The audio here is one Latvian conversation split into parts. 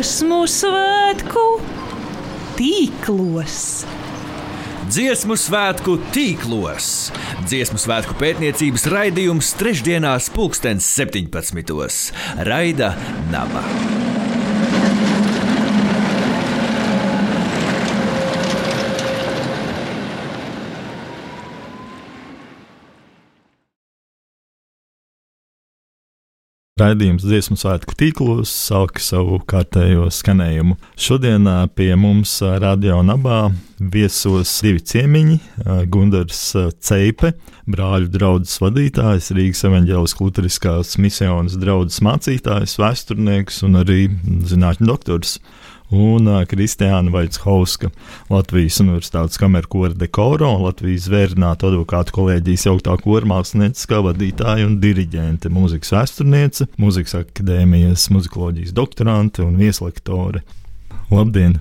dziesmu svētku tīklos. Dziesmu svētku tīklos. Dziesmu svētku pētniecības raidījums trešdienās, pulkstens 17. Raida Naba. Raidījums dziesmu svētku tīklos sāka savu kārtējo skanējumu. Šodien pie mums radio nabā viesos divi ciemiņi - Gunārs Ceipe, brāļu draugs vadītājs, Rīgas evaņģēlis Lutheriskās misijas draugs mācītājs, vēsturnieks un arī zinātņu doktors un uh, Kristiāna Vaitshovska, Latvijas Universitātes kamerkora dekora un Latvijas zvērnāta advokātu kolēģijas jauktā kormākslinieca vadītāja un diriģente, mūzikas vēsturniece, mūzikas akadēmijas muzikoloģijas doktorante un vieslektore. Labdien!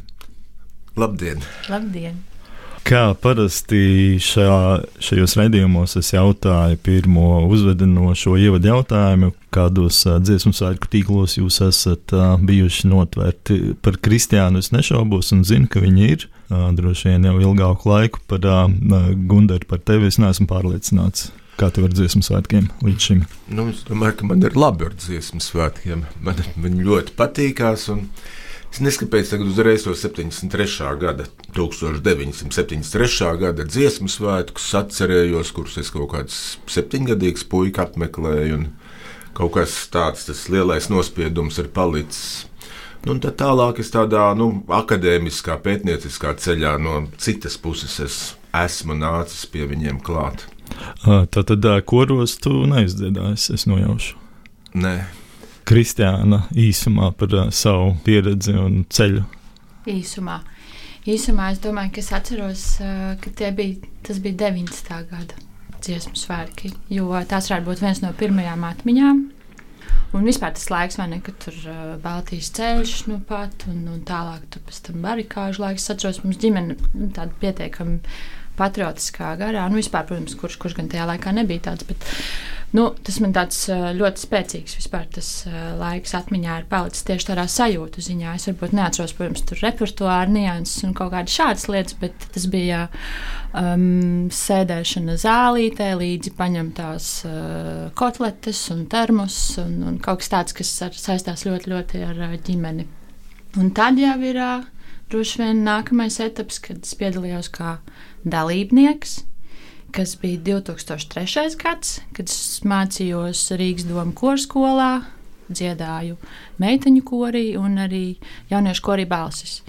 Labdien! Labdien. Kā parasti šajā, šajos raidījumos es jautāju pirmo uzvedinošo ievadu jautājumu, kādos dziesmu svētku tīklos jūs esat bijuši notvērti par kristiānu. Es nešaubos un zinu, ka viņi ir droši vien jau ilgāku laiku par Gundaru, par tevi es neesmu pārliecināts. Kā tev ar dziesmu svētkiem līdz šim? Nu, es domāju, ka man ir labi ar dziesmu svētkiem. Man viņi ļoti patīkās. Un... Es kāpēc tagad uzreiz to 73. gada, 1973. gada dziesmu svētkus atcerējos, kurus es kaut kāds septiņgadīgs puika apmeklēju. Kaut kas tāds, tas lielais nospiedums ir palicis. Nu, tad tālāk es tādā nu, akadēmiskā, pētnieciskā ceļā no citas puses es esmu nācis pie viņiem klāt. Tā tad koros tu neizdziedāsi, es nojaušu. Nē, Kristiāna īsumā par uh, savu pieredzi un ceļu? Īsumā. Īsumā es domāju, ka es atceros, uh, ka bija, tas bija 19. gada dziesmu svētki, jo tās varētu būt viens no pirmajām atmiņām. Un vispār tas laiks, ne, kad tur uh, Baltijas ceļš, nu pat, un, un tālāk tur pēc tam barikāžu laiks. Es atceros, mums ģimene nu, tāda pietiekami patriotiskā garā. Nu, vispār, protams, kurš, kurš gan tajā laikā nebija tāds, bet Nu, tas man tāds ļoti spēcīgs vispār tas laiks atmiņā ir palicis tieši tādā sajūtu ziņā. Es varbūt neatceros, protams, tur repertuāra nianses un kaut kādas šādas lietas, bet tas bija um, sēdēšana zālītē, līdzi paņemtās uh, kotletes un termos un, un kaut kas tāds, kas ar, saistās ļoti, ļoti ar ģimeni. Un tad jau ir uh, droši vien nākamais etaps, kad es piedalījos kā dalībnieks kas bija 2003. gads, kad es mācījos Rīgas domu korskolā, dziedāju meiteņu korī un arī jauniešu korī balsis.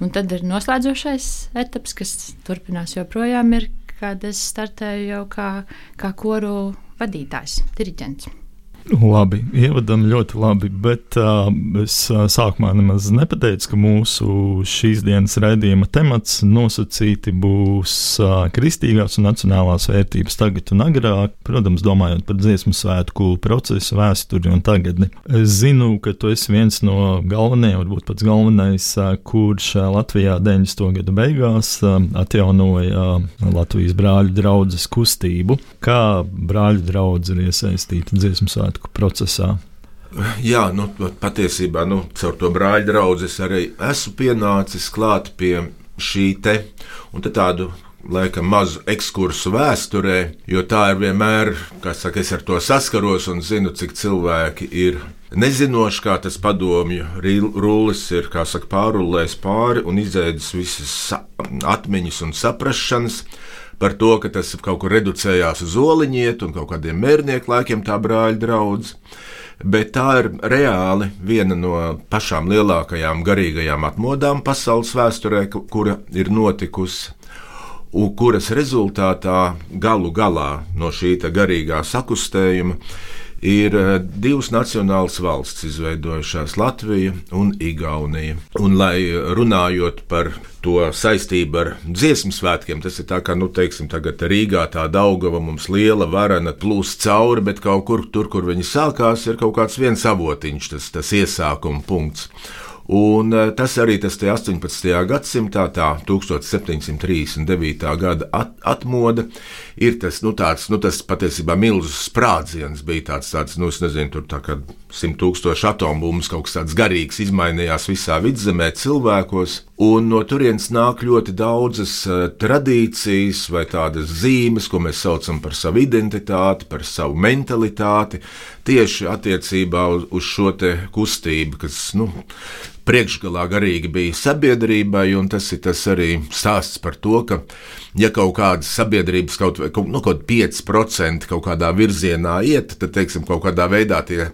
Un tad ir noslēdzošais etaps, kas turpinās joprojām, ir, kad es startēju jau kā, kā koru vadītājs, diriģents. Labi, ievadam ļoti labi, bet uh, es uh, sākumā nemaz nepateicu, ka mūsu šīs dienas raidījuma temats nosacīti būs uh, kristīgās un nacionālās vērtības tagad un agrāk, protams, domājot par dziesmu svētku procesu, vēsturi un tagadni. Es zinu, ka tu esi viens no galvenajiem, varbūt pats galvenais, uh, kurš uh, Latvijā 90. gadu beigās uh, atjaunoja uh, Latvijas brāļu draudzes kustību. Kā brāļu draudz ir iesaistīta dziesmu svētku? Svētku procesā? Jā, nu, patiesībā nu, caur to brāļa draugu es arī esmu pienācis klāt pie šī te un tādu. Laikam mazu ekskursu vēsturē, jo tā ir vienmēr, kā saka, es ar to saskaros un zinu, cik cilvēki ir nezinoši, kā tas padomju rullis ir, saka, pārrullējis pāri un izēdis visas atmiņas un saprašanas par to, ka tas kaut kur reducējās uz oliņietu un kaut kādiem mērnieku laikiem tā brāļa draugs. Bet tā ir reāli viena no pašām lielākajām garīgajām atmodām pasaules vēsturē, kura ir notikusi un kuras rezultātā galu galā no šī garīgā sakustējuma ir eh, divas nacionālas valsts izveidojušās - Latvija un Igaunija. Un, lai runājot par to saistību ar dziesmu svētkiem, tas ir tā, ka, nu, teiksim, tagad Rīgā tā Daugava mums liela, varana plūst cauri, bet kaut kur tur, kur viņi sākās, ir kaut kāds viens avotiņš, tas, tas iesākuma punkts. Un eh, tas arī tas 18. gadsimtā, tā 1739. gada at, atmoda, ir tas, nu, tāds, nu, tas patiesībā milzīgs sprādziens, bija tāds, tāds nu, nezinu, tur tā kā simt tūkstoši atombummas, kaut kas tāds garīgs izmainījās visā vidzemē cilvēkos. Un no turienes nāk ļoti daudzas uh, tradīcijas vai tādas zīmes, ko mēs saucam par savu identitāti, par savu mentalitāti, tieši attiecībā uz, uz šo kustību, kas nu, priekšgalā garīgi bija sabiedrībai, un tas ir tas arī stāsts par to, ka, ja kaut kādas sabiedrības kaut, nu, kaut 5% kaut kādā virzienā iet, tad, teiksim, kaut kādā veidā tie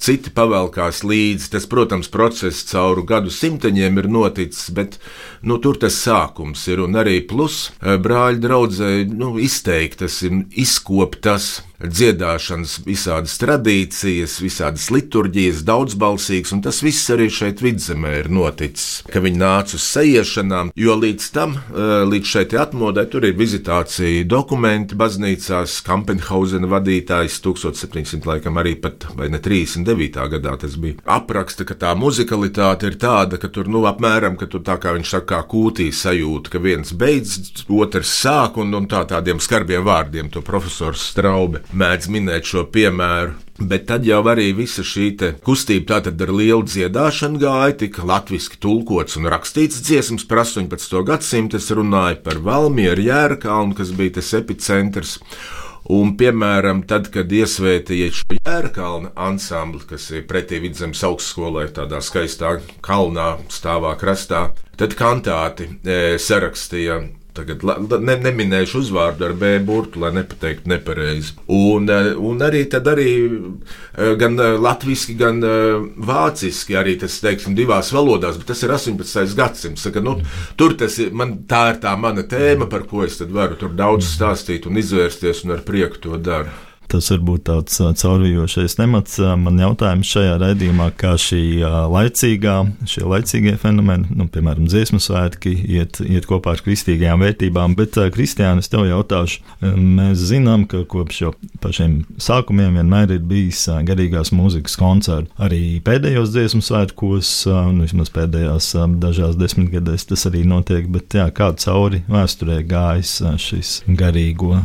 citi pavelkās līdzi. Tas, protams, process cauru gadu simteņiem ir noticis, bet nu, tur tas sākums ir. Un arī plus eh, brāļa draudzē nu, izteiktas, izkoptas dziedāšanas, visādas tradīcijas, visādas liturģijas, daudzbalsīgas, un tas viss arī šeit vidzemē ir noticis. Ka viņi nāca uz sajiešanām, jo līdz tam, eh, līdz šeit atmodai, tur ir vizitācija dokumenti baznīcās, Kampenhausena vadītājs 1700 laikam arī pat, vai ne 30 99. gadā tas bija. Apraksta, ka tā muzikalitāte ir tāda, ka tur, nu, apmēram, ka tur tā kā viņš saka, kā kūtī sajūta, ka viens beidz, otrs sāk, un, un tā tādiem skarbiem vārdiem to profesors Straube mēdz minēt šo piemēru. Bet tad jau arī visa šī kustība tātad ar lielu dziedāšanu gāja, tika latviešu tulkots un rakstīts dziesmas par 18. gadsimtu. Es runāju par Valmieru Jērkalnu, kas bija tas epicentrs. Un, piemēram, tad, kad iesvētīja šo jērkalna ansambli, kas ir pretī vidzemes augstskolai, tādā skaistā kalnā stāvā krastā, tad kantāti e, sarakstīja Tagad ne, neminēšu uzvārdu ar B burtu, lai nepateiktu nepareizi. Un, eh, un arī tad arī eh, gan eh, latviešu, gan vāciski, arī tas, teiksim, divās valodās, bet tas ir 18. gadsimts. Saka, nu, tur tas ir, man, tā ir tā mana tēma, par ko es varu tur daudz stāstīt un izvērsties, un ar prieku to daru. Tas var būt tāds caurvijošais temats. Man jautājums šajā raidījumā, kā šī laicīgā, šie laicīgie fenomeni, nu, piemēram, dziesmu svētki, iet, iet kopā ar kristīgajām vērtībām. Bet, Kristiāna, es tev jautāšu, mēs zinām, ka kopš jau pašiem sākumiem vienmēr ir bijis garīgās mūzikas koncerti. Arī pēdējos dziesmu svētkos, nu, vismaz pēdējās dažās desmitgadēs tas arī notiek, bet jā, kā cauri vēsturē gājis šis garīgo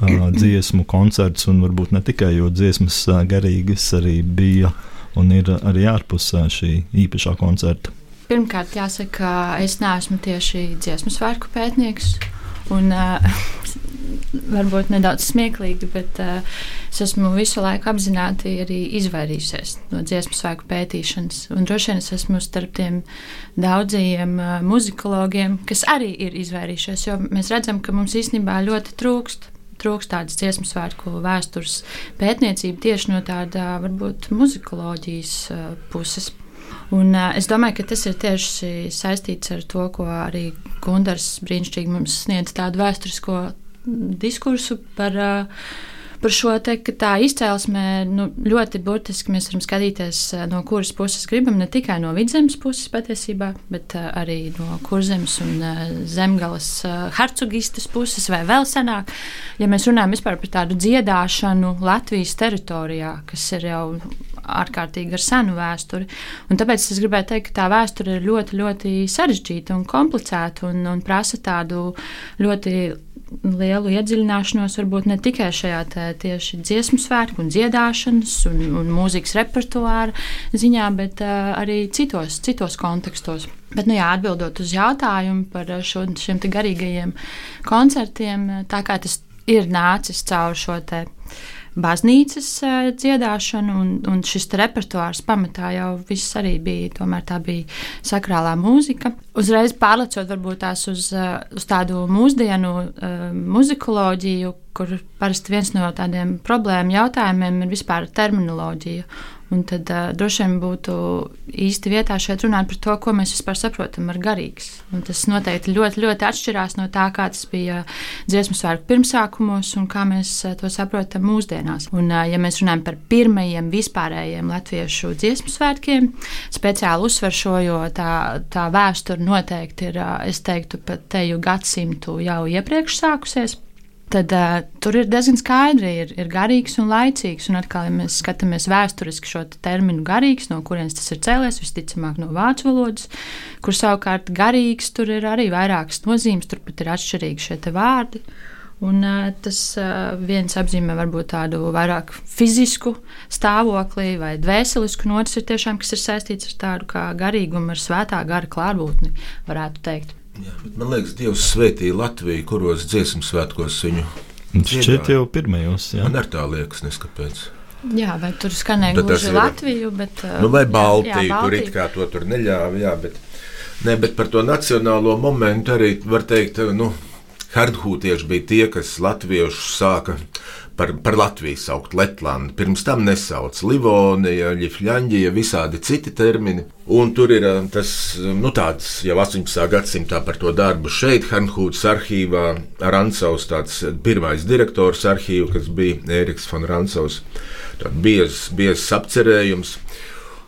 dziesmu koncerts, un varbūt ne tikai, jo dziesmas garīgas arī bija un ir arī ārpus šī īpašā koncerta. Pirmkārt, jāsaka, es neesmu tieši dziesmu svētku pētnieks. Un, uh, varbūt nedaudz smieklīgi, bet uh, es esmu visu laiku apzināti arī izvairījusies no dziesmu svēku pētīšanas. Un droši vien es esmu starp tiem daudzajiem uh, muzikologiem, kas arī ir izvairījušies, jo mēs redzam, ka mums īstenībā ļoti trūkst trūkst tādas dziesmu svētku vēstures pētniecība tieši no tāda varbūt muzikoloģijas uh, puses. Un, uh, es domāju, ka tas ir tieši saistīts ar to, ko arī Gunārs brīnišķīgi mums sniedz tādu vēsturisko diskursu par uh, par šo te, tā izcelsme nu, ļoti burtiski mēs varam skatīties, eh, no kuras puses gribam, ne tikai no vidzemes puses patiesībā, bet uh, arī no kurzemes un zemgales uh, hercogistas puses vai vēl senāk. Ja mēs runājam par tādu dziedāšanu Latvijas teritorijā, kas ir jau ārkārtīgi ar senu vēsturi. Un tāpēc es gribēju teikt, ka tā vēsture ir ļoti, ļoti sarežģīta un komplicēta un, un prasa tādu ļoti lielu iedziļināšanos varbūt ne tikai šajā tieši dziesmu svētku un dziedāšanas un, un mūzikas repertuāra ziņā, bet uh, arī citos, citos kontekstos. Bet, nu, jā, atbildot uz jautājumu par šo, šiem garīgajiem koncertiem, tā kā tas ir nācis caur šo te baznīcas dziedāšanu, un, un šis repertuārs pamatā jau viss arī bija. Tomēr tā bija sakrālā mūzika. Uzreiz pārlecot varbūt tās uz, uz tādu mūsdienu muzikoloģiju, kur parasti viens no tādiem problēmu jautājumiem ir vispār terminoloģija. Un tad uh, droši vien būtu īsti vietā šeit runāt par to, ko mēs vispār saprotam ar garīgs. Un tas noteikti ļoti, ļoti atšķirās no tā, kā tas bija dziesmu svētku pirmsākumos un kā mēs to saprotam mūsdienās. Un, uh, ja mēs runājam par pirmajiem vispārējiem latviešu dziesmu svētkiem, speciāli uzsver šo, jo tā, tā vēsture noteikti ir, uh, es teiktu, pat teju gadsimtu jau iepriekš sākusies tad uh, tur ir diezgan skaidri, ir, ir garīgs un laicīgs. Un atkal, ja mēs skatāmies vēsturiski šo terminu garīgs, no kurienes tas ir cēlies, visticamāk no vācu valodas, kur savukārt garīgs tur ir arī vairākas nozīmes, tur pat ir atšķirīgi šie vārdi. Un, uh, tas uh, viens apzīmē varbūt tādu vairāk fizisku stāvokli vai dvēselisku, un otrs ir tiešām, kas ir saistīts ar tādu kā garīgumu, ar svētā gara klātbūtni, varētu teikt. Jā, man liekas, Dievs svētīja Latviju, kuros dziesmu svētkos viņu. Šķiet jau pirmajos. Jā. Man ar tā liekas, neskapēc. Jā, vai tur skanēja gluži Latviju, bet. Nu, vai Baltiju, jā, jā, tur it kā to tur neļāva. Jā, bet, ne, bet par to nacionālo momentu arī var teikt, nu, hardhūtieši bija tie, kas latviešus sāka par, par Latviju saukt Latviju. Pirms tam nesauc Livonija, Ļifļaņģija, visādi citi termini. Un tur ir eh, tas, nu, tāds jau 18. gadsimtā par to darbu šeit, Hanhūtas arhīvā, Rancaus, tāds pirmais direktors arhīva, kas bija Ēriks von Rancaus. Tāds biezs, biezs apcerējums.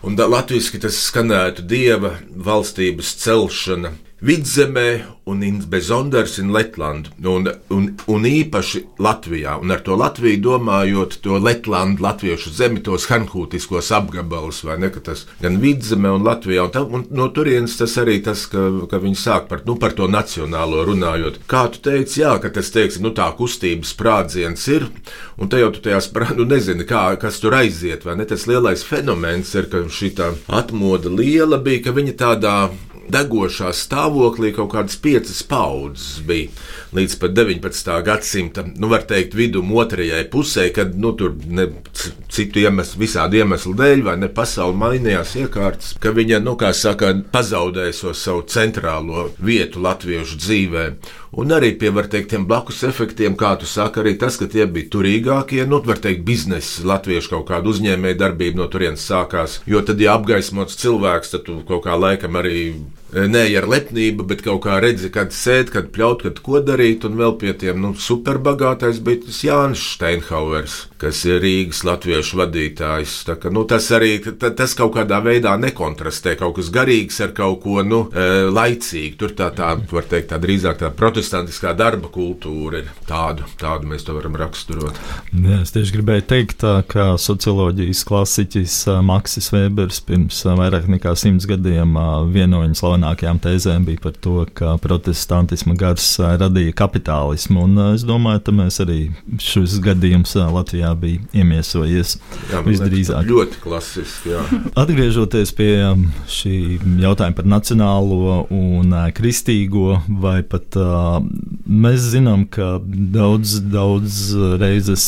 Un latviešu tas skanētu dieva valstības celšana vidzemē un in- bez Onders in Letlandu, un, un, un īpaši Latvijā. Un ar to Latviju domājot to Letlandu, latviešu zemi, tos hanhūtiskos apgabalus, vai ne, ka tas gan vidzemē un Latvijā. Un, tā, un no turienes tas arī tas, ka, ka viņi sāk par, nu, par to nacionālo runājot. Kā tu teici, jā, ka tas, teiksim, nu, tā kustības sprādziens ir, un te jau tu tajā sprādzienā, nu, nezini, kā, kas tur aiziet, vai ne? Tas lielais fenomens ir, ka šī tā atmoda liela bija, ka viņa tādā degošā stāvoklī kaut kādas piecas paudzes bija līdz pat 19. gadsimta, nu, var teikt, vidum otrajai pusē, kad nu, tur ne citu iemeslu, visādi iemeslu dēļ, vai ne pasauli mainījās iekārtas, ka viņa, nu, kā saka, pazaudēja savu centrālo vietu latviešu dzīvē. Un arī pie, var teikt, tiem blakus efektiem, kā tu saki, arī tas, ka tie bija turīgākie, nu, var teikt, biznesa, latviešu kaut kāda uzņēmēja darbība no turienes sākās. Jo tad, ja apgaismots cilvēks, tad tu kaut kā laikam arī e, ne ar lepnību, bet kaut kā redzi, kad sēž, kad pļaut, kad ko darīt. Un vēl pie tiem nu, superbagātais bija tas Jānis Steinhauers, kas ir Rīgas latviešu vadītājs. Tā Ka, nu, tas arī ta- tas kaut kādā veidā nekontrastē kaut kas garīgs ar kaut ko nu, e, laicīgu. Tur tā, tā var teikt, tā drīzāk tā protestantiskā darba kultūra ir tāda, tādu mēs to varam raksturot. Jā, es tieši gribēju teikt, ka socioloģijas klasiķis ā, Maksis Vēbers pirms ā, vairāk nekā simts gadiem ā, viena no viņa slavenākajām tēzēm bija par to, ka protestantisma gars radīja kapitālismu. Un, es domāju, ka mēs arī šis gadījums Latvijā bija iemiesojies Jā, visdrīzāk. ļoti klasiski. Jā. Atgriežoties pie šī jautājuma par nacionālo un kristīgo, vai pat uh, mēs zinām, ka daudz, daudz reizes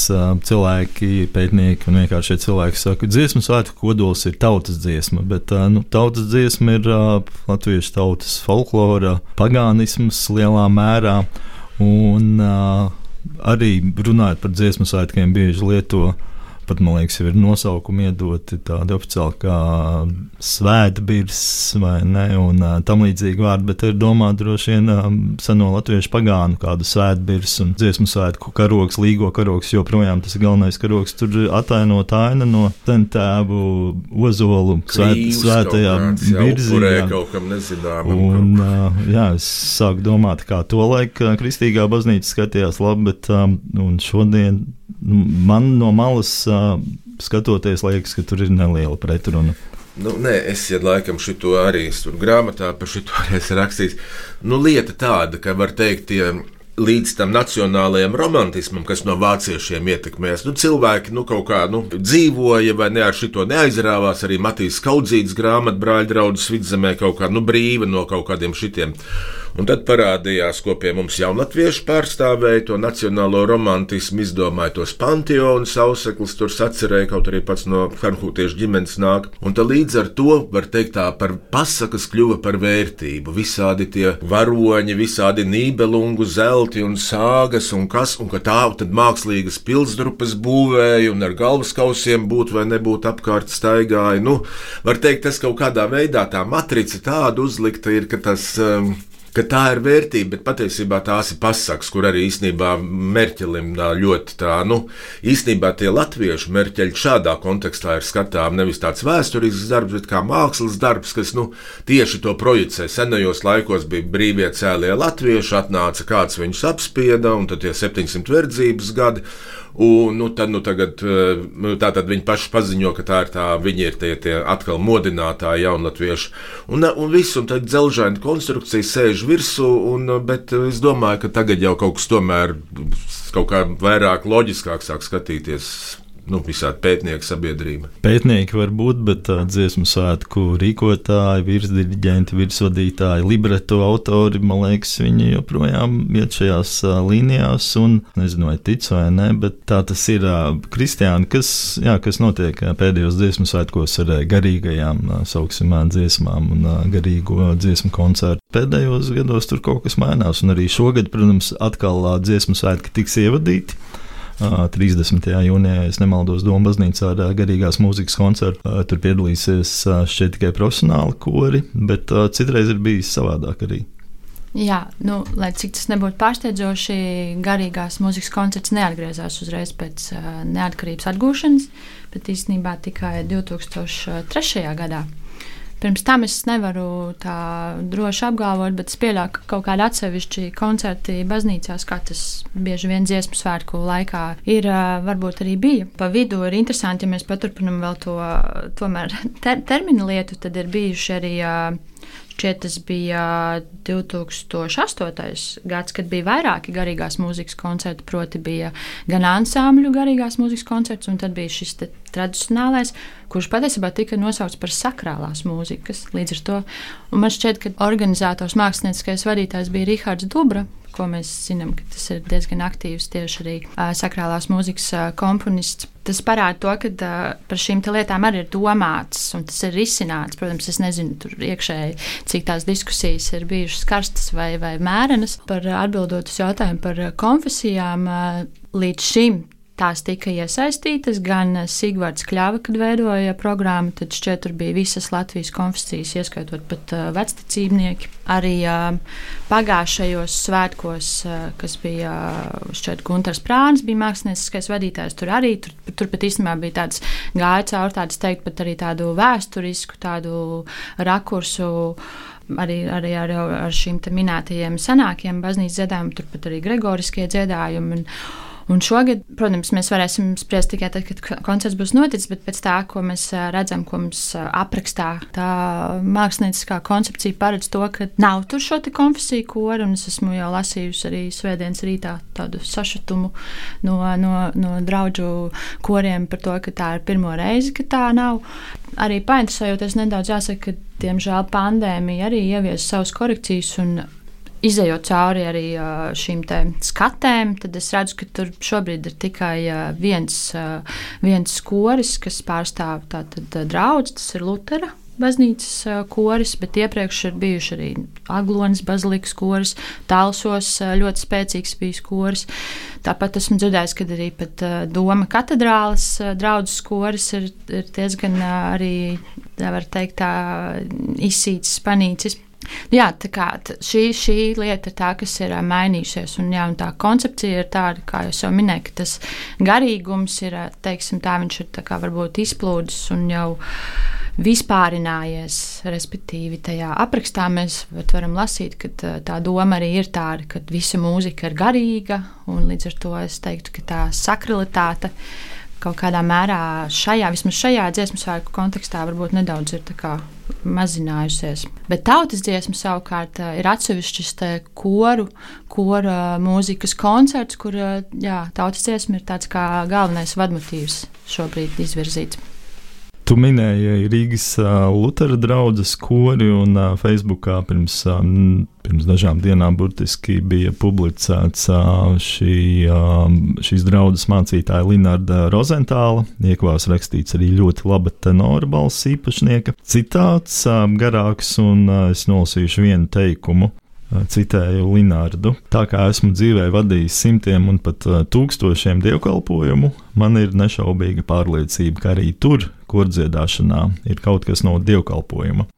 cilvēki, pētnieki un vienkārši cilvēki saka, ka dziesmu svētku kodols ir tautas dziesma, bet nu, tautas dziesma ir latviešu tautas folklora, pagānisms lielā mērā. Un arī runājot par dziesmu svētkiem, bieži lieto pat man liekas, jau ir nosaukumi iedoti tādi oficiāli kā svētbirs vai ne, un tam līdzīgi vārdi, bet ir domāta droši vien seno latviešu pagānu kādu svētbirs un dziesmu svētku karoks, līgo karoks, joprojām tas ir galvenais karoks, tur atainot aina no tentēvu ozolu svēt, svētajā birzī. Un, jā, es sāku domāt, kā to laiku kristīgā baznīca skatījās labi, bet um, un šodien man no malas skatoties, liekas, ka tur ir neliela pretruna. Nu, nē, es ja laikam šito arī tur grāmatā par šito arī esmu rakstījis. Nu, lieta tāda, ka var teikt, tie līdz tam nacionālajam romantismam, kas no vāciešiem ietekmēs. Nu, cilvēki nu, kaut kā nu, dzīvoja, vai ne ar šito neaizrāvās. Arī Matīs Kaudzīts grāmatā brāļa draudzes vidzemē kaut kā nu, brīva no kaut kādiem šitiem. Un tad parādījās, ko pie mums jaunatvieši pārstāvēja, to nacionālo romantismu, izdomāja tos panteonus, auseklis tur sacerēja, kaut arī pats no Hanhūtiešu ģimenes nāk. Un tad līdz ar to, var teikt, tā par pasakas kļuva par vērtību. Visādi tie varoņi, visādi nībelungu, zelti un sāgas un kas, un ka tā tad mākslīgas pilsdrupas būvēja un ar galvaskausiem būt vai nebūt apkārt staigāja. Nu, var teikt, tas kaut kādā veidā tā matrica tāda uzlikta ir, ka tas. Um, ka tā ir vērtība, bet patiesībā tās ir pasakas, kur arī īstenībā Merķelim ļoti tā, nu, īstenībā tie latviešu merķeļi šādā kontekstā ir skatām nevis tāds vēsturisks darbs, bet kā mākslas darbs, kas, nu, tieši to projicē. Senajos laikos bija brīvie cēlie latvieši, atnāca kāds viņus apspieda, un tad tie 700 verdzības gadi. Un, nu, tad, nu, tagad, nu, tā tad viņi paši paziņo, ka tā ir tā, viņi ir tie, tie atkal modinātāji, jaunatvieši. Un, un viss, un tad dzelžaina konstrukcija sēž virsū, un, bet es domāju, ka tagad jau kaut kas tomēr kaut kā vairāk loģiskāk sāk skatīties nu, visādi pētnieki sabiedrība. Pētnieki var būt, bet uh, dziesmu svētku rīkotāji, virsdirigenti, virsvadītāji, libreto autori, man liekas, viņi joprojām iet šajās uh, līnijās, un nezinu, vai tic vai nē, bet tā tas ir uh, kristiāni, kas, jā, kas notiek pēdējos dziesmu svētkos ar garīgajām, uh, sauksim, dziesmām un uh, garīgo dziesmu koncertu. Pēdējos gados tur kaut kas mainās, un arī šogad, protams, atkal uh, dziesmu svētki tiks ievadīti. 30. jūnijā, ja nemaldos, Doma baznīcā ar garīgās mūzikas koncertu. Tur piedalīsies šeit tikai profesionāli kori, bet citreiz ir bijis savādāk arī. Jā, nu, lai cik tas nebūtu pārsteidzoši, garīgās mūzikas koncerts neatgriezās uzreiz pēc uh, neatkarības atgūšanas, bet īstenībā tikai 2003. gadā. Pirms tam es nevaru tā droši apgalvot, bet es pieļauju, ka kaut kādi atsevišķi koncerti baznīcās, kā tas bieži vien dziesmu svētku laikā ir, varbūt arī bija. Pa vidu ir interesanti, ja mēs paturpinam vēl to tomēr ter terminu lietu, tad ir bijuši arī Šķiet, tas bija 2008. gads, kad bija vairāki garīgās mūzikas koncerti. Proti, bija gan ansambļu garīgās mūzikas koncerts, un tad bija šis tradicionālais, kurš patiesībā tika nosaukts par sakrālās mūzikas. Līdz ar to man šķiet, ka organizators mākslinieckais vadītājs bija Rihards Dubra, ko mēs zinām, ka tas ir diezgan aktīvs tieši arī sakrālās mūzikas komponists. Tas parāda to, ka uh, par šīm lietām arī ir domāts un tas ir risināts. Protams, es nezinu, tur iekšēji, cik tās diskusijas ir bijušas karstas vai, vai mērenas par atbildot uz jautājumu par konfesijām. Uh, līdz šim tās tika iesaistītas. Gan Sigvards Kļava, kad veidoja programmu, tad šķiet, tur bija visas Latvijas konfesijas, ieskaitot pat uh, vecticībnieki. Arī uh, pagājušajos svētkos, uh, kas bija uh, šķiet Gunters Prāns, bija mākslinieckais vadītājs. Tur arī tur, tur pat īstenībā bija tāds gāja cauri tādas teikt, pat arī tādu vēsturisku, tādu rakursu arī, arī ar, ar šīm minētajiem senākiem baznīcas dziedājumiem, turpat arī gregoriskie dziedājumi. Un, Un šogad, protams, mēs varēsim spriest tikai tad, kad koncerts būs noticis, bet pēc tā, ko mēs redzam, ko mums aprakstā, tā mākslinieckā koncepcija paredz to, ka nav tur šo konfesiju koru, es esmu jau lasījusi arī svētdienas rītā tādu sašutumu no, no, no draugu koriem par to, ka tā ir pirmo reizi, ka tā nav. Arī painteresējoties nedaudz, jāsaka, ka, diemžēl, pandēmija arī ievies savas korekcijas un Izejot cauri arī šīm skatēm, tad es redzu, ka tur šobrīd ir tikai viens, viens koris, kas pārstāv tātad draudz, tas ir Lutera baznīcas koris, bet iepriekš ir bijuši arī Aglonas bazilikas koris, Talsos ļoti spēcīgs bijis koris. Tāpat esmu dzirdējis, ka arī pat Doma katedrāles draudzes koris ir, ir diezgan arī, var teikt, tā izsīcis, panīcis. Jā, tā kā šī, šī lieta ir tā, kas ir mainījusies, un, jā, un tā koncepcija ir tāda, kā jau minēju, ka tas garīgums ir, teiksim, tā viņš ir tā kā varbūt izplūdis un jau vispārinājies, respektīvi tajā aprakstā mēs varam lasīt, ka tā doma arī ir tāda, ka visa mūzika ir garīga, un līdz ar to es teiktu, ka tā sakralitāte kaut kādā mērā šajā, vismaz šajā dziesmu svētku kontekstā, varbūt nedaudz ir mazinājusies. Bet tautas dziesma savukārt ir atsevišķs koru, kora mūzikas koncerts, kur jā, tautas dziesma ir tāds kā galvenais vadmotīvs šobrīd izvirzīts. Tu minēji Rīgas Lutera draugas kori, un Facebookā pirms, pirms dažām dienām burtiski bija publicēts šī, šīs draugas mācītāja Linarda Rozentāla. Iekvās rakstīts arī ļoti laba tenora balss īpašnieka. Citāts garāks, un es nolasīšu vienu teikumu citēju Linārdu. Tā kā esmu dzīvē vadījis simtiem un pat tūkstošiem dievkalpojumu, man ir nešaubīga pārliecība, ka arī tur, kur dziedāšanā, ir kaut kas no dievkalpojuma.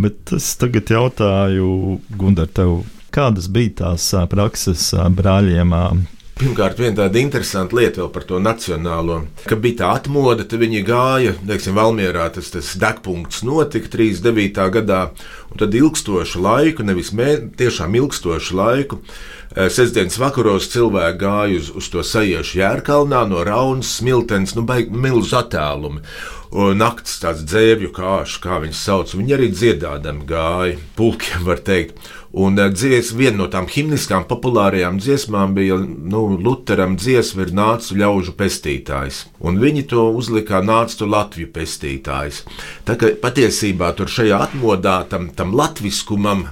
Bet es tagad jautāju, Gundar, tev, kādas bija tās prakses brāļiem Pirmkārt, viena tāda interesanta lieta vēl par to nacionālo, ka bija tā atmoda, tad viņi gāja, teiksim, Valmierā tas, tas degpunkts notika 39. gadā, un tad ilgstošu laiku, nevis mē, tiešām ilgstošu laiku, eh, Sestdienas vakaros cilvēki gāja uz, uz to sajiešu jērkalnā no Raunas, Smiltens, nu, milzu attālumu. Un naktis tāds dzēvju kāšu, kā viņas sauc. Viņi arī dziedādami gāja, pulkiem var teikt. Un eh, dzies, viena no tām himniskām populārajām dziesmām bija nu, Lutheram dziesma, ir nācu ļaužu pestītājs. Un viņi to uzlika nācu Latviju pestītājs. Tā kā patiesībā tur šajā atmodā tam, tam latviskumam,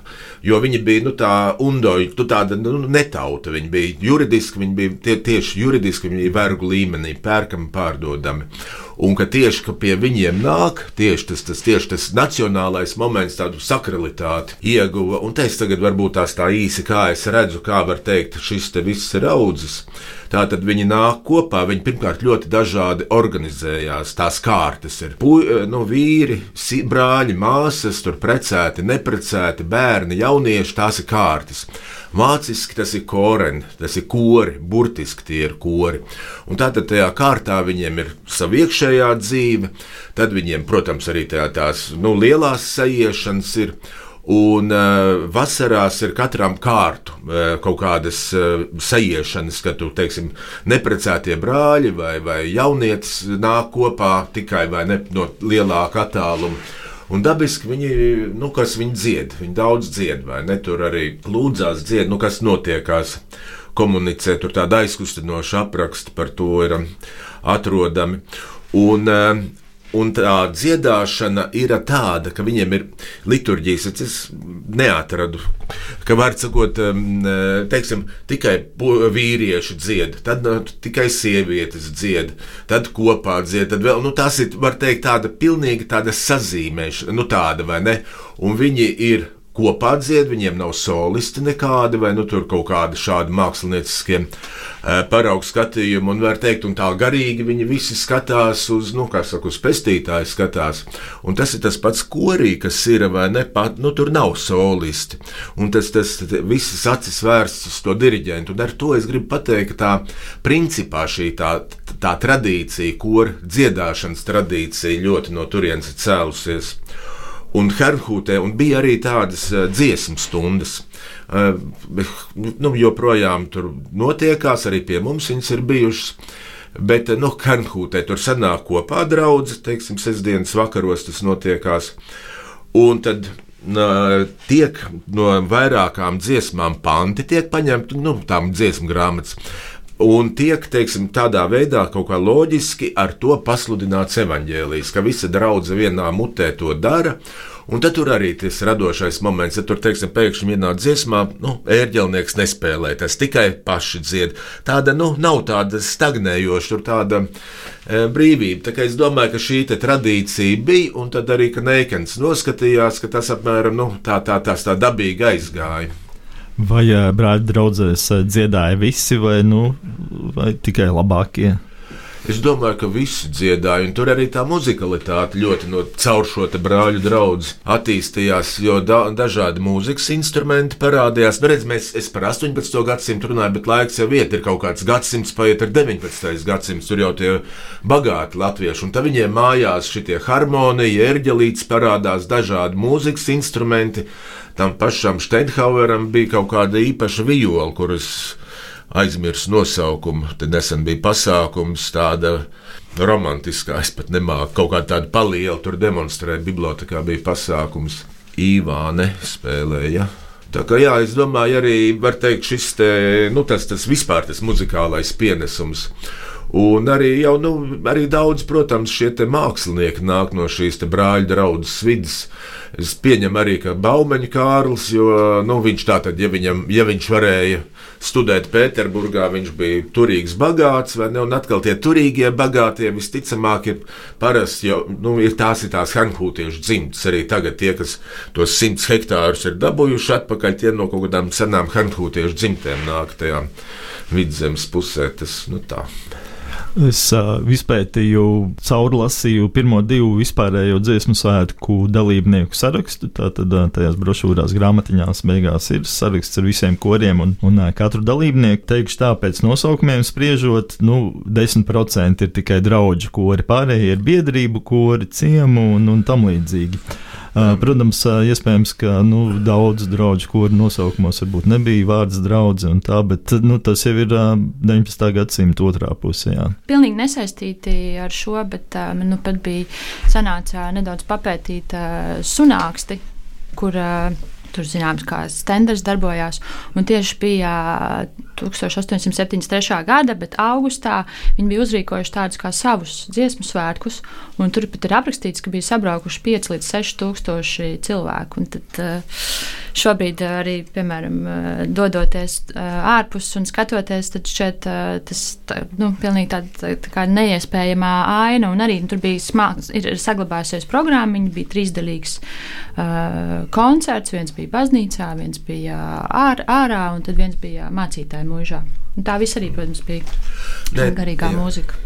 jo viņi bija nu, tā undoja, tu tāda nu, netauta, viņi bija juridiski, viņi bija tie, tieši juridiski, viņi bija vergu līmenī, pērkami, pārdodami un ka tieši ka pie viņiem nāk tieši tas, tas, tieši tas nacionālais moments, tādu sakralitāti ieguva. Un te es tagad varbūt tās tā īsi, kā es redzu, kā var teikt, šis te viss ir audzis. Tātad viņi nāk kopā, viņi pirmkārt ļoti dažādi organizējās. Tās kārtas ir pu, nu, vīri, brāļi, māsas, tur precēti, neprecēti, bērni, jaunieši, tās ir kārtas. Vāciski tas ir koreni, tas ir kori, burtiski tie ir kori. Un tātad tajā kārtā viņiem ir sava iekšējā dzīve, tad viņiem, protams, arī tā, tās nu, lielās sajiešanas ir. Un uh, vasarās ir katram kārtu uh, kaut kādas uh, sajiešanas, ka tu, teiksim, neprecētie brāļi vai, vai jaunietis nāk kopā tikai ne no lielāka attāluma. Un dabiski viņi, nu, kas viņi dzied, viņi daudz dzied, vai ne? Tur arī lūdzās dzied, nu, kas notiekās, komunicē, tur tāda aizkustinoša apraksta par to ir atrodami. Un, uh, Un tā dziedāšana ir tāda, ka viņiem ir liturģijas, es neatradu, ka var sakot, teiksim, tikai vīrieši dzied, tad nu, tikai sievietes dzied, tad kopā dzied, tad vēl, nu tas ir, var teikt, tāda pilnīgi tāda sazīmēšana, nu tāda vai ne, un viņi ir kopā dzied, viņiem nav solisti nekādi, vai nu tur kaut kādi šādi mākslinieckie eh, paraugu skatījumi, un var teikt, un tā garīgi viņi visi skatās uz, nu, kā saka, uz pestītāju skatās, un tas ir tas pats korī, kas ir, vai ne, pat, nu, tur nav solisti, un tas, tas visas acis vērsts uz to diriģentu, un ar to es gribu pateikt, ka tā principā šī tā, tā tradīcija, kur dziedāšanas tradīcija ļoti no turienes cēlusies un Hernhūtē, un bija arī tādas uh, dziesmu stundas. Uh, nu, joprojām tur notiekās, arī pie mums viņas ir bijušas. Bet nu, Hernhūtē tur sanāk kopā draugi, teiksim, sestdienas vakaros tas notiekās. Un tad tiek no vairākām dziesmām panti tiek paņemti, nu, tām dziesmu grāmatas un tiek teiksim, tādā veidā kaut kā loģiski ar to pasludināts evaņģēlijs, ka visa draudzene vienā mutē to dara. Un tad tur arī tas radošais moments, ja tur, teiksim, pēkšņi ienāk dziesmā, nu, ērģelnieks nespēlē, tas tikai paši dzied. Tāda, nu, nav tāda stagnējoša, tur tāda e, brīvība. Tā kā es domāju, ka šī tradīcija bija, un tad arī, Neikens noskatījās, ka tas apmēram, nu, tā, tā, tā, tā dabīgi aizgāja. Vai brāļi draugzēs dziedāja visi, vai, nu, vai tikai labākie? Es domāju, ka visi dziedāja, un tur arī tā muzikalitāte ļoti no caur šo brāļu draugu attīstījās, jo da, dažādi mūzikas instrumenti parādījās. Nu, redz, mēs, es par 18. gadsimtu runāju, bet laiks jau iet, ir kaut kāds gadsimts, paiet ar 19. gadsimtu, tur jau tie bagāti latvieši, un tad viņiem mājās šitie harmonija, ērģelītes parādās, dažādi mūzikas instrumenti tam pašam Steinhaueram bija kaut kāda īpaša viola, kuras aizmirsu nosaukumu. Tad nesen bija pasākums tāda romantiskā, es pat nemāku kaut kā tādu palielu tur demonstrēt. Bibliotekā bija pasākums Īvāne spēlēja. Tā kā jā, es domāju, arī var teikt, šis te, nu, tas, tas vispār tas muzikālais pienesums. Un arī, jau, nu, arī daudz, protams, šie mākslinieki nāk no šīs brāļa draudzes vidas. Es pieņemu arī, ka Baumeņa Kārlis, jo nu, viņš tā tad, ja, viņam, ja viņš varēja studēt Pēterburgā, viņš bija turīgs, bagāts, vai ne? Un atkal tie turīgie, bagātie visticamāk ir parasti, jo nu, ir tās ir tās hanhūtiešu dzimtas. Arī tagad tie, kas tos simts hektārus ir dabūjuši atpakaļ, tie no kaut kādām senām hanhūtiešu dzimtēm nāk tajā vidzemes pusē. Tas, nu, tā. Es uh, izpētīju, caurlasīju pirmo divu vispārējo dziesmu svētku dalībnieku sarakstu. Tātad tajās brošūrās, grāmatiņās beigās ir saraksts ar visiem koriem un, un katru dalībnieku. Teikšu tā, pēc nosaukumiem spriežot, nu, 10% ir tikai draugu kori, pārējie ir biedrību kori, ciemu un, un tam līdzīgi. Protams, iespējams, ka nu, daudz draugu kuru nosaukumos varbūt nebija vārds draugs, tā, bet nu, tas jau ir uh, 19. gadsimta otrā pusē. Jā. Pilnīgi nesaistīti ar šo, bet man nu pat bija sanāca nedaudz papētīt sunāksti, kur uh, tur zināms, kā stenders darbojās. Un tieši bija 1873. gada, bet augustā viņi bija uzrīkojuši tādus kā savus dziesmu svētkus. Tur pat ir aprakstīts, ka bija sabraukuši 5 līdz 6 tūkstoši cilvēku. Un tad eh, šobrīd arī, piemēram, dodoties ārpus un skatoties, tad šķiet tas nu, pilnīgi tāda tā kā neiespējamā aina. Un arī tur bija smāks, ir saglabājusies programma, viņa bija trīsdaļīgs uh, koncerts. Viens bija baznīcā, viens bija ār, ārā, un tad viens bija mācītāja mūžā. Un tā viss arī, protams, bija ne, garīgā jā. mūzika.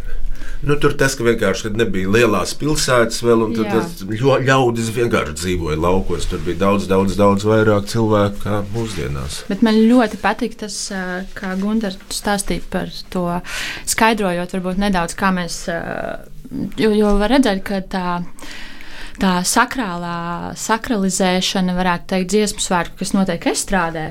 Nu, tur tas vienkārši nebija lielās pilsētas, vēl, un tas ļaudis vienkārši dzīvoja laukos. Tur bija daudz, daudz, daudz vairāk cilvēku kā mūsdienās. Bet man ļoti patīk tas, kā Gunārs stāstīja par to, skaidrojot varbūt nedaudz, kā mēs, jo, jo var redzēt, ka tā tā sakrālā sakralizēšana, varētu teikt, dziesmu svētku, kas notiek estrādē,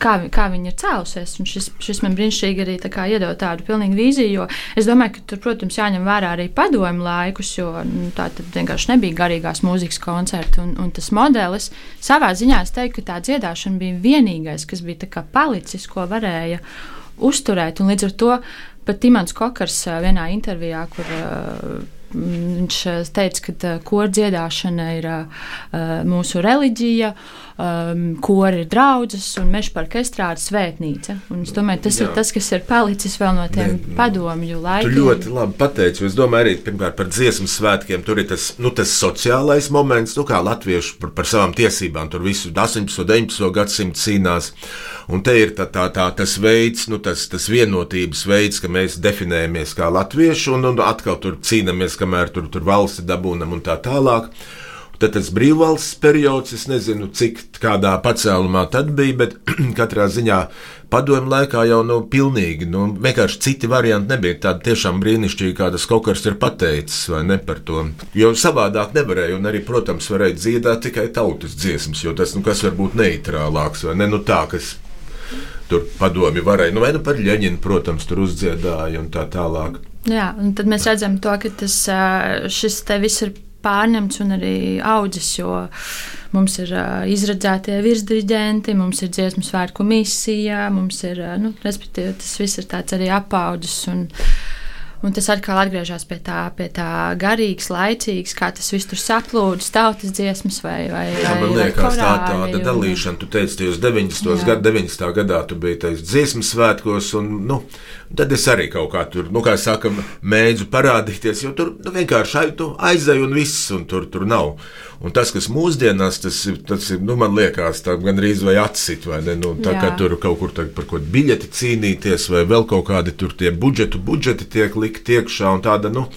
kā, kā viņi ir cēlusies. Un šis, šis man brīnišķīgi arī tā iedod tādu pilnīgu vīziju, jo es domāju, ka tur, protams, jāņem vērā arī padomu laikus, jo nu, tā vienkārši nebija garīgās mūzikas koncerti. Un, un tas modelis savā ziņā es teiktu, ka tā dziedāšana bija vienīgais, kas bija palicis, ko varēja uzturēt. Un līdz ar to pat Timants Kokars vienā intervijā, kur Viņš teica, ka kora dziedāšana ir mūsu reliģija, kora ir draudzes un meža parka estrāde svētnīca. Un es domāju, tas Jā. ir tas, kas ir palicis vēl no tiem ne, padomju laikiem. Tu ļoti labi pateici. Es domāju arī pirmkārt par dziesmu svētkiem. Tur ir tas, nu, tas sociālais moments, nu, kā latvieši par, par savām tiesībām. Tur visu 18. un 19. gadsimtu cīnās. Un te ir tā, tā, tā, tas veids, nu, tas, tas vienotības veids, ka mēs definējamies kā latvieši un, un atkal tur cīnāmies kamēr tur, tur valsti dabūnam un tā tālāk. Tad tas brīvvalsts periods, es nezinu, cik kādā pacēlumā tad bija, bet katrā ziņā padomju laikā jau nu, pilnīgi, nu, vienkārši citi varianti nebija. Tāda tiešām brīnišķīga, kā tas kaut kas ir pateicis, vai ne par to. Jo savādāk nevarēja, un arī, protams, varēja dziedāt tikai tautas dziesmas, jo tas, nu, kas var būt neitrālāks, vai ne, nu tā, kas tur padomi varēja, nu, vai nu par Ļeņinu, protams, tur uzdziedāja un tā tālāk. Jā, un tad mēs redzam to, ka tas, šis te viss ir pārņemts un arī audzis, jo mums ir uh, izredzētie virsdiģenti, mums ir dziesmu svētku misija, mums ir, uh, nu, respektīvi, tas viss ir tāds arī apaudzis. Un, Un tas atkal atgriežas pie tā, pie tā garīgas, laicīgas, kā tas viss tur saplūdis, tautas dziesmas vai vai Jā, man liekas, tā tāda un... dalīšana, tu teici, tajos 90. gadā, 90. gadā tu biji tajos dziesmu svētkos, un, nu, tad es arī kaut kā tur, nu, kā saka, mēdzu parādīties, jo tur nu, vienkārši aizēju un viss, un tur, tur nav. Un tas, kas mūsdienās, tas ir, tas ir nu, man liekas, tā gandrīz vai atsit, vai ne? Nu, tā Jā. kā tur kaut kur tā, par ko biļeti cīnīties, vai vēl kaut kādi tur tie budžetu, budžeti tiek likt iekšā un tāda, nu.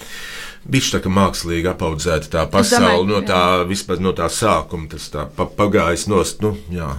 Bišķi tā kā mākslīgi apaudzēta tā pasaule no tā, vispār no tā sākuma, tas tā pa, pagājis nost, nu, jā.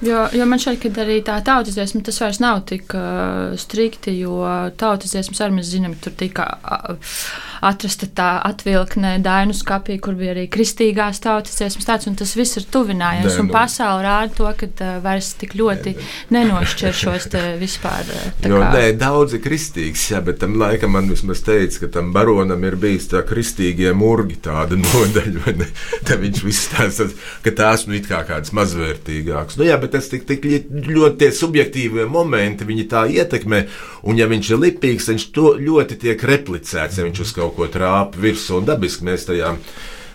Jo, jo man šķiet, ka arī tā tautas dziesma tas vairs nav tik uh, strikti, jo tautas dziesmas arī mēs zinām, tur tika. Uh, atrasta tā atvilkne Dainu skapī, kur bija arī kristīgās tautas dziesmas tāds, un tas viss ir tuvinājies, un nu. pasauli rāda to, ka uh, vairs tik ļoti nenošķir šos te vispār. Jo, kā... Nē, daudz ir kristīgs, jā, bet tam laikam man vismaz teica, ka tam baronam ir bijis tā kristīgie murgi tāda nodaļa, vai ne? Tā viņš viss tās, ka tās nu it kā kādas mazvērtīgākas. Nu jā, bet tas tik, tik ļoti tie subjektīvie momenti, viņi tā ietekmē, un ja viņš ir lipīgs, viņš to ļoti tiek replicēts, ja viņš uz kaut kaut ko trāpa virsū, un dabiski mēs tajā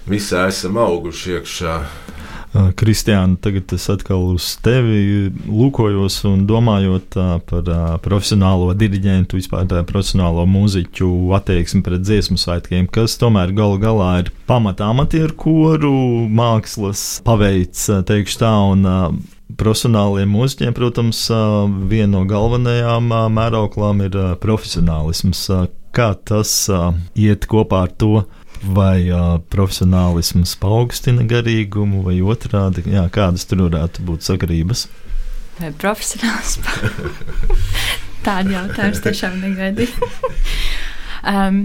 visā esam auguši iekšā. Kristiāna, tagad es atkal uz tevi lūkojos un domājot par profesionālo diriģentu, vispār tā profesionālo mūziķu attieksmi pret dziesmu svētkiem, kas tomēr galu galā ir pamatā amatieru koru mākslas paveids, teikšu tā, un profesionāliem mūziķiem, protams, viena no galvenajām mērauklām ir profesionālisms. Kā tas uh, iet kopā ar to, vai uh, profesionālisms paaugstina garīgumu, vai otrādi, jā, kādas tur varētu būt sakarības? Vai profesionāls? Tādu jautājumu tiešām negaidīju. um,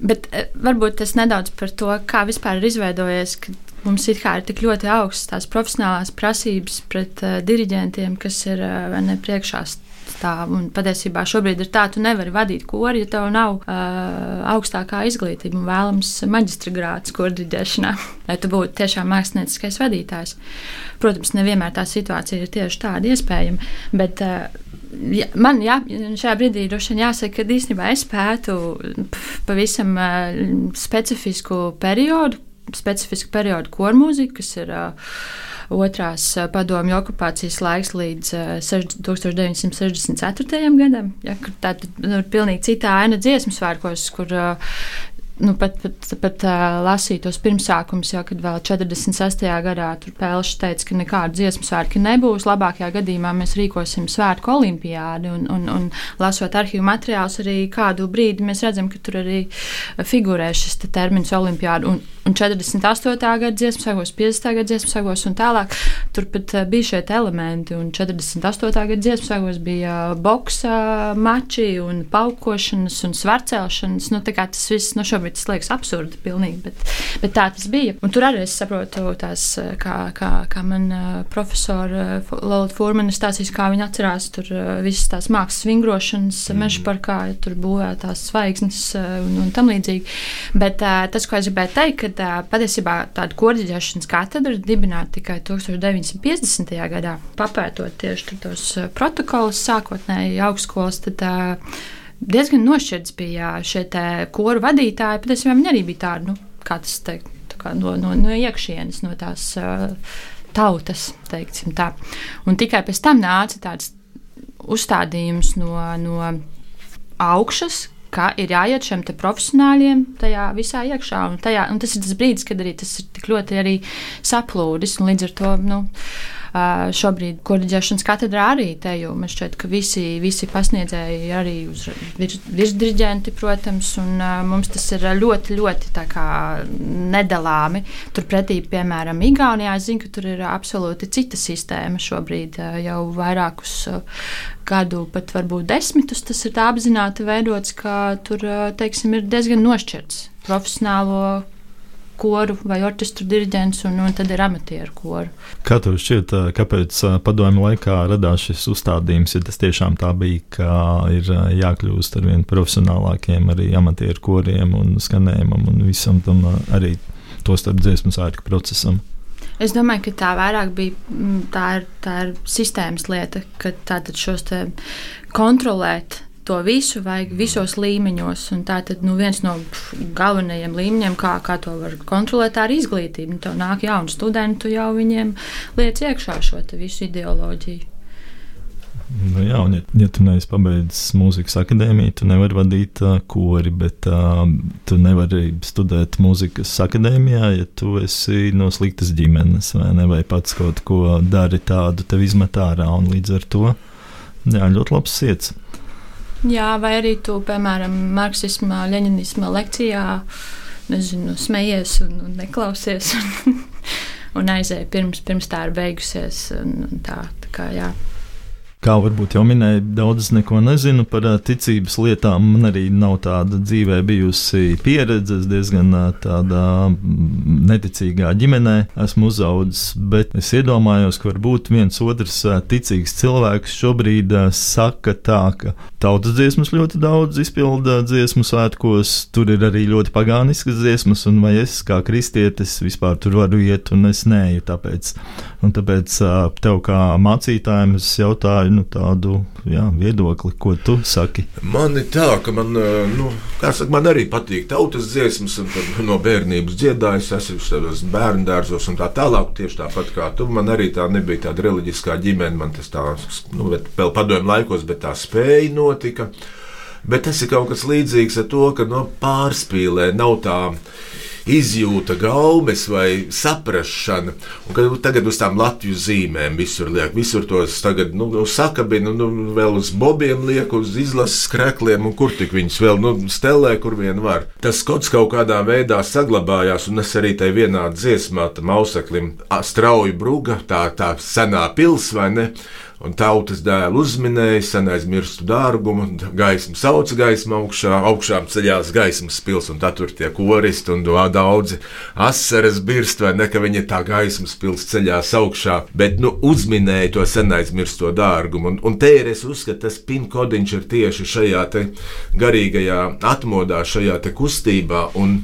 bet varbūt tas nedaudz par to, kā vispār ir izveidojies, ka mums ir tik ļoti augstas tās profesionālās prasības pret uh, diriģentiem, kas ir uh, ne priekšā stāv. Un patiesībā šobrīd ir tā, tu nevari vadīt kori, ja tev nav uh, augstākā izglītība un vēlams maģistra grāts kordiģēšanā, lai tu būtu tiešām mākslinieckais vadītājs. Protams, nevienmēr tā situācija ir tieši tāda iespējama, bet uh, ja, man jā, šajā brīdī droši vien jāsaka, ka īstenībā es pētu pavisam uh, specifisku periodu, specifisku periodu kormūziku, kas ir uh, otrās padomju okupācijas laiks līdz 1964. gadam. Ja, tā ir nu, pilnīgi cita aina dziesmu svētkos, kur nu, pat, pat, pat uh, lasīju tos pirmsākumus, jau kad vēl 46. gadā tur Pēlšs teica, ka nekāda dziesmu svētki nebūs. Labākajā gadījumā mēs rīkosim svētku olimpiādi, un, un, un lasot arhīvu materiālus, arī kādu brīdi mēs redzam, ka tur arī figurē šis te termins olimpiāda. Un, un 48. gada dziesmu sagos, 50. gada dziesmu sagos un tālāk. Turpat uh, bija šie elementi, un 48. gada dziesmu sagos bija boksa mači un paukošanas un svarcelšanas. Nu, tas viss nu, šobrīd šobrīd tas liekas absurdi, pilnīgi, bet, bet tā tas bija. Un tur arī es saprotu, tās, kā, kā, kā man profesora Lorita Furmana stāstīs, kā viņa atcerās tur visas tās mākslas vingrošanas mm. meža parkā, ja tur būvētās zvaigznes un, un tam līdzīgi. Bet tas, ko es gribēju teikt, ka patiesībā tāda korģēšanas katedra ir dibināta tikai 1950. gadā, papētot tieši tos protokolus sākotnēji augstskolas. Tad, diezgan nošķirts bija šie koru vadītāji. Patiesībā viņi arī bija tādi, nu, kā tas teikt, kā no, no, no iekšienes, no tās uh, tautas, teiksim tā. Un tikai pēc tam nāca tāds uzstādījums no, no augšas, ka ir jāiet šiem profesionāļiem tajā visā iekšā. Un, tajā, un tas ir tas brīdis, kad arī tas ir tik ļoti saplūdis. Līdz ar to nu, šobrīd korģēšanas katedrā arī te, jo man šķiet, ka visi, visi pasniedzēji arī uz virs, virsdiriģenti, protams, un mums tas ir ļoti, ļoti kā nedalāmi. Turpretī, piemēram, Igaunijā, es zinu, ka tur ir absolūti cita sistēma šobrīd jau vairākus gadu, pat varbūt desmitus, tas ir tā apzināti veidots, ka tur, teiksim, ir diezgan nošķirts profesionālo koru vai orķestru diriģents, un, un tad ir amatieru koru. Kā tev šķiet, kāpēc padomju laikā radās šis uzstādījums? Ja tas tiešām tā bija, ka ir jākļūst ar vien profesionālākiem arī amatieru koriem un skanējumam un visam tam arī to starp dziesmu svētku procesam. Es domāju, ka tā vairāk bija tā ir, tā ir sistēmas lieta, ka tātad šos kontrolēt to visu vajag visos līmeņos. Tā tad nu, viens no galvenajiem līmeņiem, kā, kā to var kontrolēt, ir izglītība. Nu, Tev nāk jauni studenti, jau viņiem liec iekšā šo visu ideoloģiju. Nu, jā, un, ja, ja tu neesi pabeidzis mūzikas akadēmiju, tu nevari vadīt uh, kori, bet uh, tu nevari studēt mūzikas akadēmijā, ja tu esi no sliktas ģimenes vai, ne, vai pats kaut ko dari tādu, tev izmet ārā. Līdz ar to jā, ļoti labs sirds. Jā, vai arī tu, piemēram, marksismā, leņķismā lekcijā nezinu, smejies un, un neklausies un, un aizēji pirms, pirms tā ir beigusies. Un, un tā, tā kā, jā. Kā varbūt jau minēju, daudz neko nezinu par ticības lietām. Man arī nav tāda dzīvē bijusi pieredze. Es diezgan tādā neticīgā ģimenē esmu uzaugusi, bet es iedomājos, ka varbūt viens otrs ticīgs cilvēks šobrīd saka tā, ka tautas dziesmas ļoti daudz izpilda dziesmu svētkos, tur ir arī ļoti pagāniskas dziesmas, un vai es kā kristietis vispār tur varu iet, un es neju tāpēc. Un tāpēc tev kā mācītājiem es jautāju, nu, tādu jā, viedokli, ko tu saki. Man ir tā, ka man, nu, saka, man arī patīk tautas dziesmas, un no bērnības dziedājis, esmu savos bērnu dārzos un tā tālāk. Tieši tāpat kā tu, man arī tā nebija tāda reliģiskā ģimene, man tas tā, nu, vēl padomju laikos, bet tā spēja notika. Bet tas ir kaut kas līdzīgs ar to, ka no nu, pārspīlē nav tā izjūta, gaumes vai kad tagad uz tām Latvijas zīmēm visur liek, visur tos tagad nu, nu, sakabina, nu, vēl uz bobiem liek, uz izlases krēkliem, un kur tik viņus vēl nu, stelē, kur vien var. Tas skots kaut kādā veidā saglabājās, un es arī tai vienā dziesmā, tam auseklim, strauji bruga, tā, tā senā pils vai ne? Un tautas dēlu uzminēja, senais mirstu dārgumu, gaismu sauc gaismu augšā, augšām ceļās gaismas pils, un tur tie koristi un daudzi asaras birst, vai ne, ka viņi tā gaismas pils ceļās augšā, bet, nu, uzminēja to senais mirsto dārgumu, un, un te ir, es uzskatu, tas pinkodiņš ir tieši šajā te garīgajā atmodā, šajā te kustībā, un,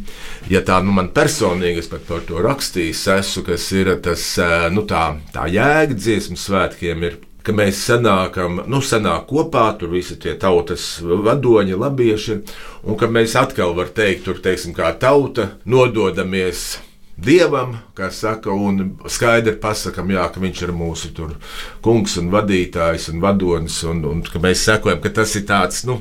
ja tā, nu, man personīgi, es pat par to rakstījis, esmu, kas ir tas, nu, tā, tā jēga dziesmu svētkiem ir ka mēs sanākam, nu, sanāk kopā, tur visi tie tautas vadoņi, labieši, un ka mēs atkal, var teikt, tur, teiksim, kā tauta, nododamies dievam, kā saka, un skaidri pasakām, ka viņš ir mūsu tur, kungs un vadītājs un vadonis, un, un ka mēs sekojam, ka tas ir tāds, nu,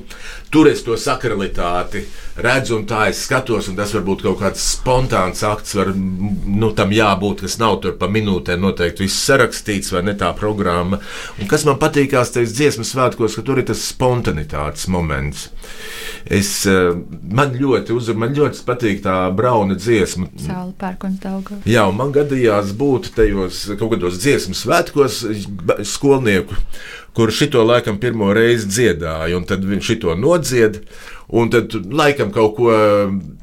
tur es to sakralitāti redzu, un tā es skatos, un tas var būt kaut kāds spontāns akts, var, nu, tam jābūt, kas nav tur pa minūtēm noteikti viss sarakstīts, vai ne tā programma. Un kas man patīkās tajos dziesmas svētkos, ka tur ir tas spontanitātes moments. Es, eh, man ļoti uzrunā, man ļoti patīk tā brauna dziesma. Saula pērkona dauga. Jā, un man gadījās būt tajos kaut kādos dziesmu svētkos skolnieku, kur šito laikam pirmo reizi dziedāja, un tad viņš šito nodzied, un tad laikam kaut ko,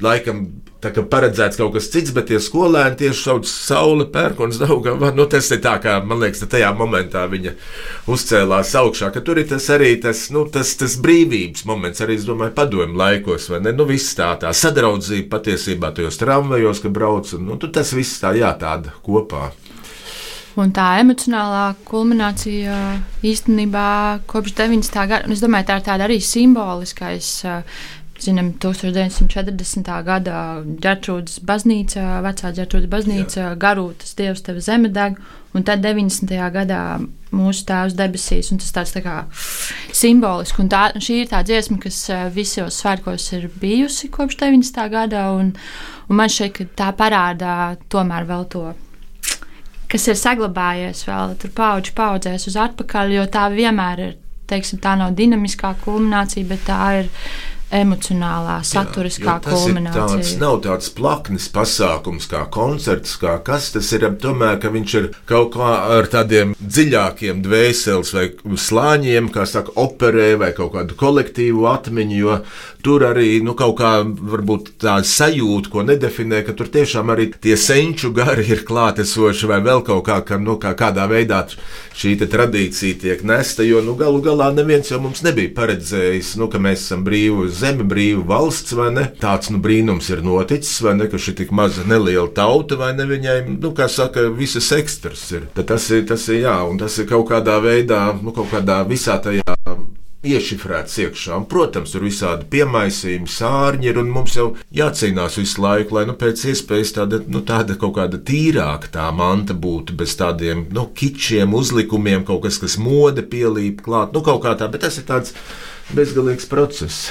laikam tā kā paredzēts kaut kas cits, bet tie skolēni tieši sauc saule, pērkons, daugā. Nu, tas ir tā, kā man liekas, tajā momentā viņa uzcēlās augšā, ka tur ir tas arī tas, nu, tas, tas brīvības moments, arī, es domāju, padomju laikos, vai ne? Nu, viss tā, tā sadraudzība patiesībā tajos tramvajos, ka brauc, un nu, tas viss tā jātāda kopā. Un tā emocionālā kulminācija īstenībā kopš 90. gada, un es domāju, tā ir tāda arī simboliskais zinām, 1940. gada ģērtrūdas baznīca, vecā ģērtrūdas baznīca, Jā. garūtas dievs tev zeme deg, un tad 90. gadā mūsu tēvs debesīs, un tas tāds tā kā simboliski, un tā, šī ir tā dziesma, kas eh, visos svētkos ir bijusi kopš 90. gada, un, un man šeit tā parādā tomēr vēl to kas ir saglabājies vēl paudžu paudzēs uz atpakaļ, jo tā vienmēr ir, teiksim, tā nav dinamiskā kulminācija, bet tā ir emocionālā, saturiskā Jā, kulminācija. Tas nav tāds plaknis pasākums, kā koncerts, kā kas tas ir. Tomēr, ka viņš ir kaut kā ar tādiem dziļākiem dvēseles vai slāņiem, kā saka, operē vai kaut kādu kolektīvu atmiņu, jo tur arī nu, kaut kā varbūt tā sajūta, ko nedefinē, ka tur tiešām arī tie senču gari ir klātesoši vai vēl kaut kā, ka, nu, kā kādā veidā šī tradīcija tiek nesta, jo nu, galu galā neviens jau mums nebija paredzējis, nu, ka mēs esam brīvi zeme, brīva valsts, vai ne? Tāds nu, brīnums ir noticis, vai ne? Ka šī tik maza neliela tauta, vai ne? Viņai, nu, kā saka, visas ekstras ir. Tad tas ir, tas ir, jā, un tas ir kaut kādā veidā, nu, kaut kādā visā tajā iešifrēts iekšā. Un, protams, tur visādi piemaisījumi, sārņi ir, un mums jau jācīnās visu laiku, lai nu, pēc iespējas tāda, nu, tāda kaut kāda tīrāka tā manta būtu, bez tādiem nu, kičiem, uzlikumiem, kaut kas, kas mode pielīp klāt, nu, kaut kā tā, bet tas ir tāds bezgalīgs process.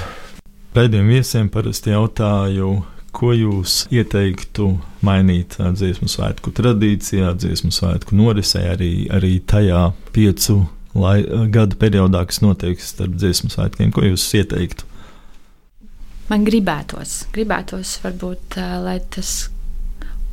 Pēdējiem viesiem parasti jautāju, ko jūs ieteiktu mainīt dziesmu svētku tradīcijā, dziesmu svētku norisē, arī, arī tajā piecu lai, gada periodā, kas notiek starp dziesmu svētkiem. Ko jūs ieteiktu? Man gribētos, gribētos varbūt, lai tas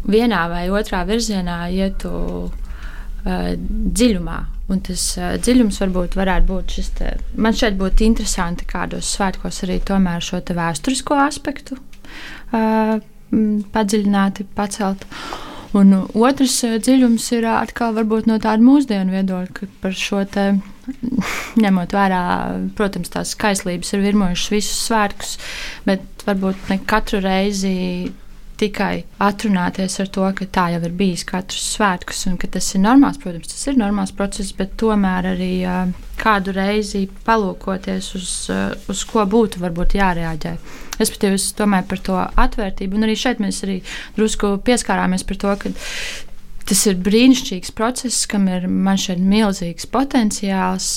vienā vai otrā virzienā ietu uh, dziļumā, Un tas uh, dziļums varbūt varētu būt šis. Te, man šeit būtu interesanti kādos svētkos arī tomēr šo vēsturisko aspektu uh, padziļināti pacelt. Un otrs uh, dziļums ir uh, atkal no tāda mūsdienu viedokļa par šo te. Ņemot vērā, protams, tās skaistlības ir virmojušas visus svētkus, bet varbūt ne katru reizi tikai atrunāties ar to, ka tā jau ir bijis katrs svētkus un ka tas ir normāls. Protams, tas ir normāls process, bet tomēr arī uh, kādu reizi palūkoties uz, uz ko būtu varbūt jārēģē. Respektīvi, es domāju par to atvērtību, un arī šeit mēs arī drusku pieskārāmies par to, ka Tas ir brīnišķīgs process, kam ir man šeit milzīgs potenciāls,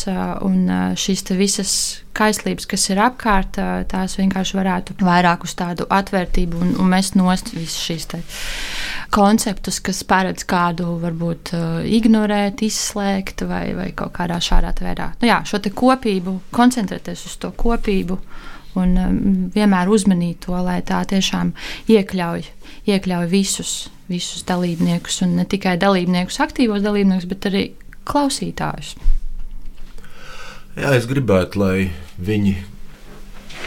un šīs visas kaislības, kas ir apkārt, tās vienkārši varētu vairāk uz tādu atvērtību un, un mest nost visas šīs konceptus, kas paredz kādu varbūt ignorēt, izslēgt vai, vai kaut kādā šādā veidā. Nu, jā, šo kopību, koncentrēties uz to kopību un vienmēr uzmanīt to, lai tā tiešām iekļauj, iekļauj visus visus dalībniekus, un ne tikai dalībniekus, aktīvos dalībniekus, bet arī klausītājus. Jā, es gribētu, lai viņi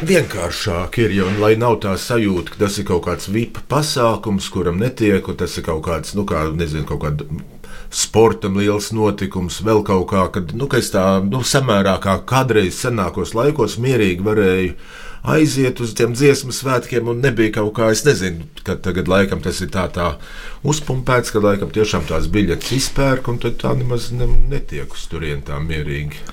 vienkāršāk ir, jo lai nav tā sajūta, ka tas ir kaut kāds VIP pasākums, kuram netiek, un tas ir kaut kāds, nu, kā, nezinu, kaut kāda sportam liels notikums, vēl kaut kā, kad, nu, ka es tā, nu, samērā kā kādreiz senākos laikos mierīgi varēju aiziet uz tiem dziesmu svētkiem, un nebija kaut kā, es nezinu, ka tagad laikam tas ir tā, tā uzpumpēts, ka laikam tiešām tās biļetes izpērk, un tad tā nemaz ne, netiek uz turieni tā mierīgi.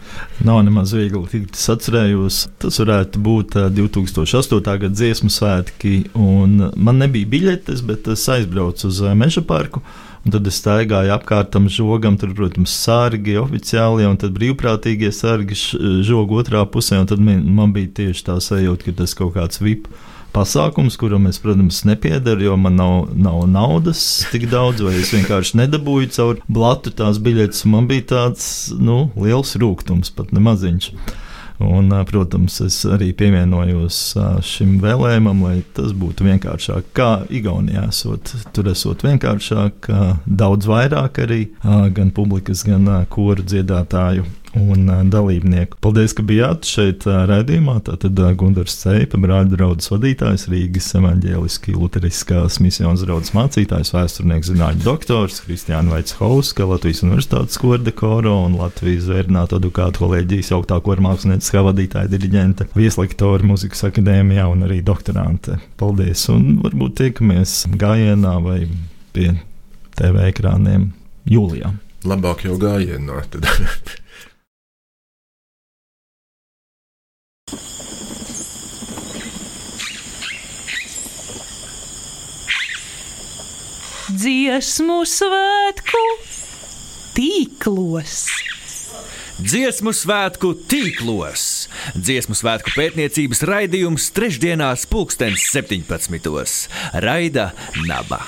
Nav nemaz viegli tikt. Atcerējos, tas varētu būt 2008. gada dziesmu svētki, un man nebija biļetes, bet es aizbraucu uz Meža parku. Un tad es staigāju apkārt tam žogam, tur, protams, sārgi oficiāli, un tad brīvprātīgie sargi žogu otrā pusē. Tad man, man bija tieši tā sajūta, ka tas kaut kāds VIP pasākums, kuram es, protams, nepiedaru, jo man nav, nav naudas tik daudz, vai es vienkārši nedabūju caur blatu tās biļetes. Man bija tāds nu, liels rūkums, pat ne maziņš. Un, protams, es arī pievienojos šim vēlējumam, lai tas būtu vienkāršāk, kā Igaunijā esot. Tur esot vienkāršāk, daudz vairāk arī gan publikas, gan koru dziedātāju un dalībnieku. Paldies, ka bijāt šeit raidījumā. Tātad Gunārs Ceipa, brāļa draugs vadītājs, Rīgas evaņģēliskā Lutheriskās misijas draugs mācītājs, vēsturnieks, zinātņu doktors, Kristiāna Vaitshauska, Latvijas Universitātes kordekoro un Latvijas zvērnāto edukātu kolēģijas augstāko ar mākslinieciskā vadītāja diriģente, vieslektora muzikas akadēmijā un arī doktorante. Paldies! Un varbūt tiekamies gājienā vai pie TV ekrāniem jūlijā. Labāk jau gājienā. dziesmu svētku tīklos. Dziesmu svētku tīklos. Dziesmu svētku pētniecības raidījums trešdienās, pulkstens 17. Raida Naba.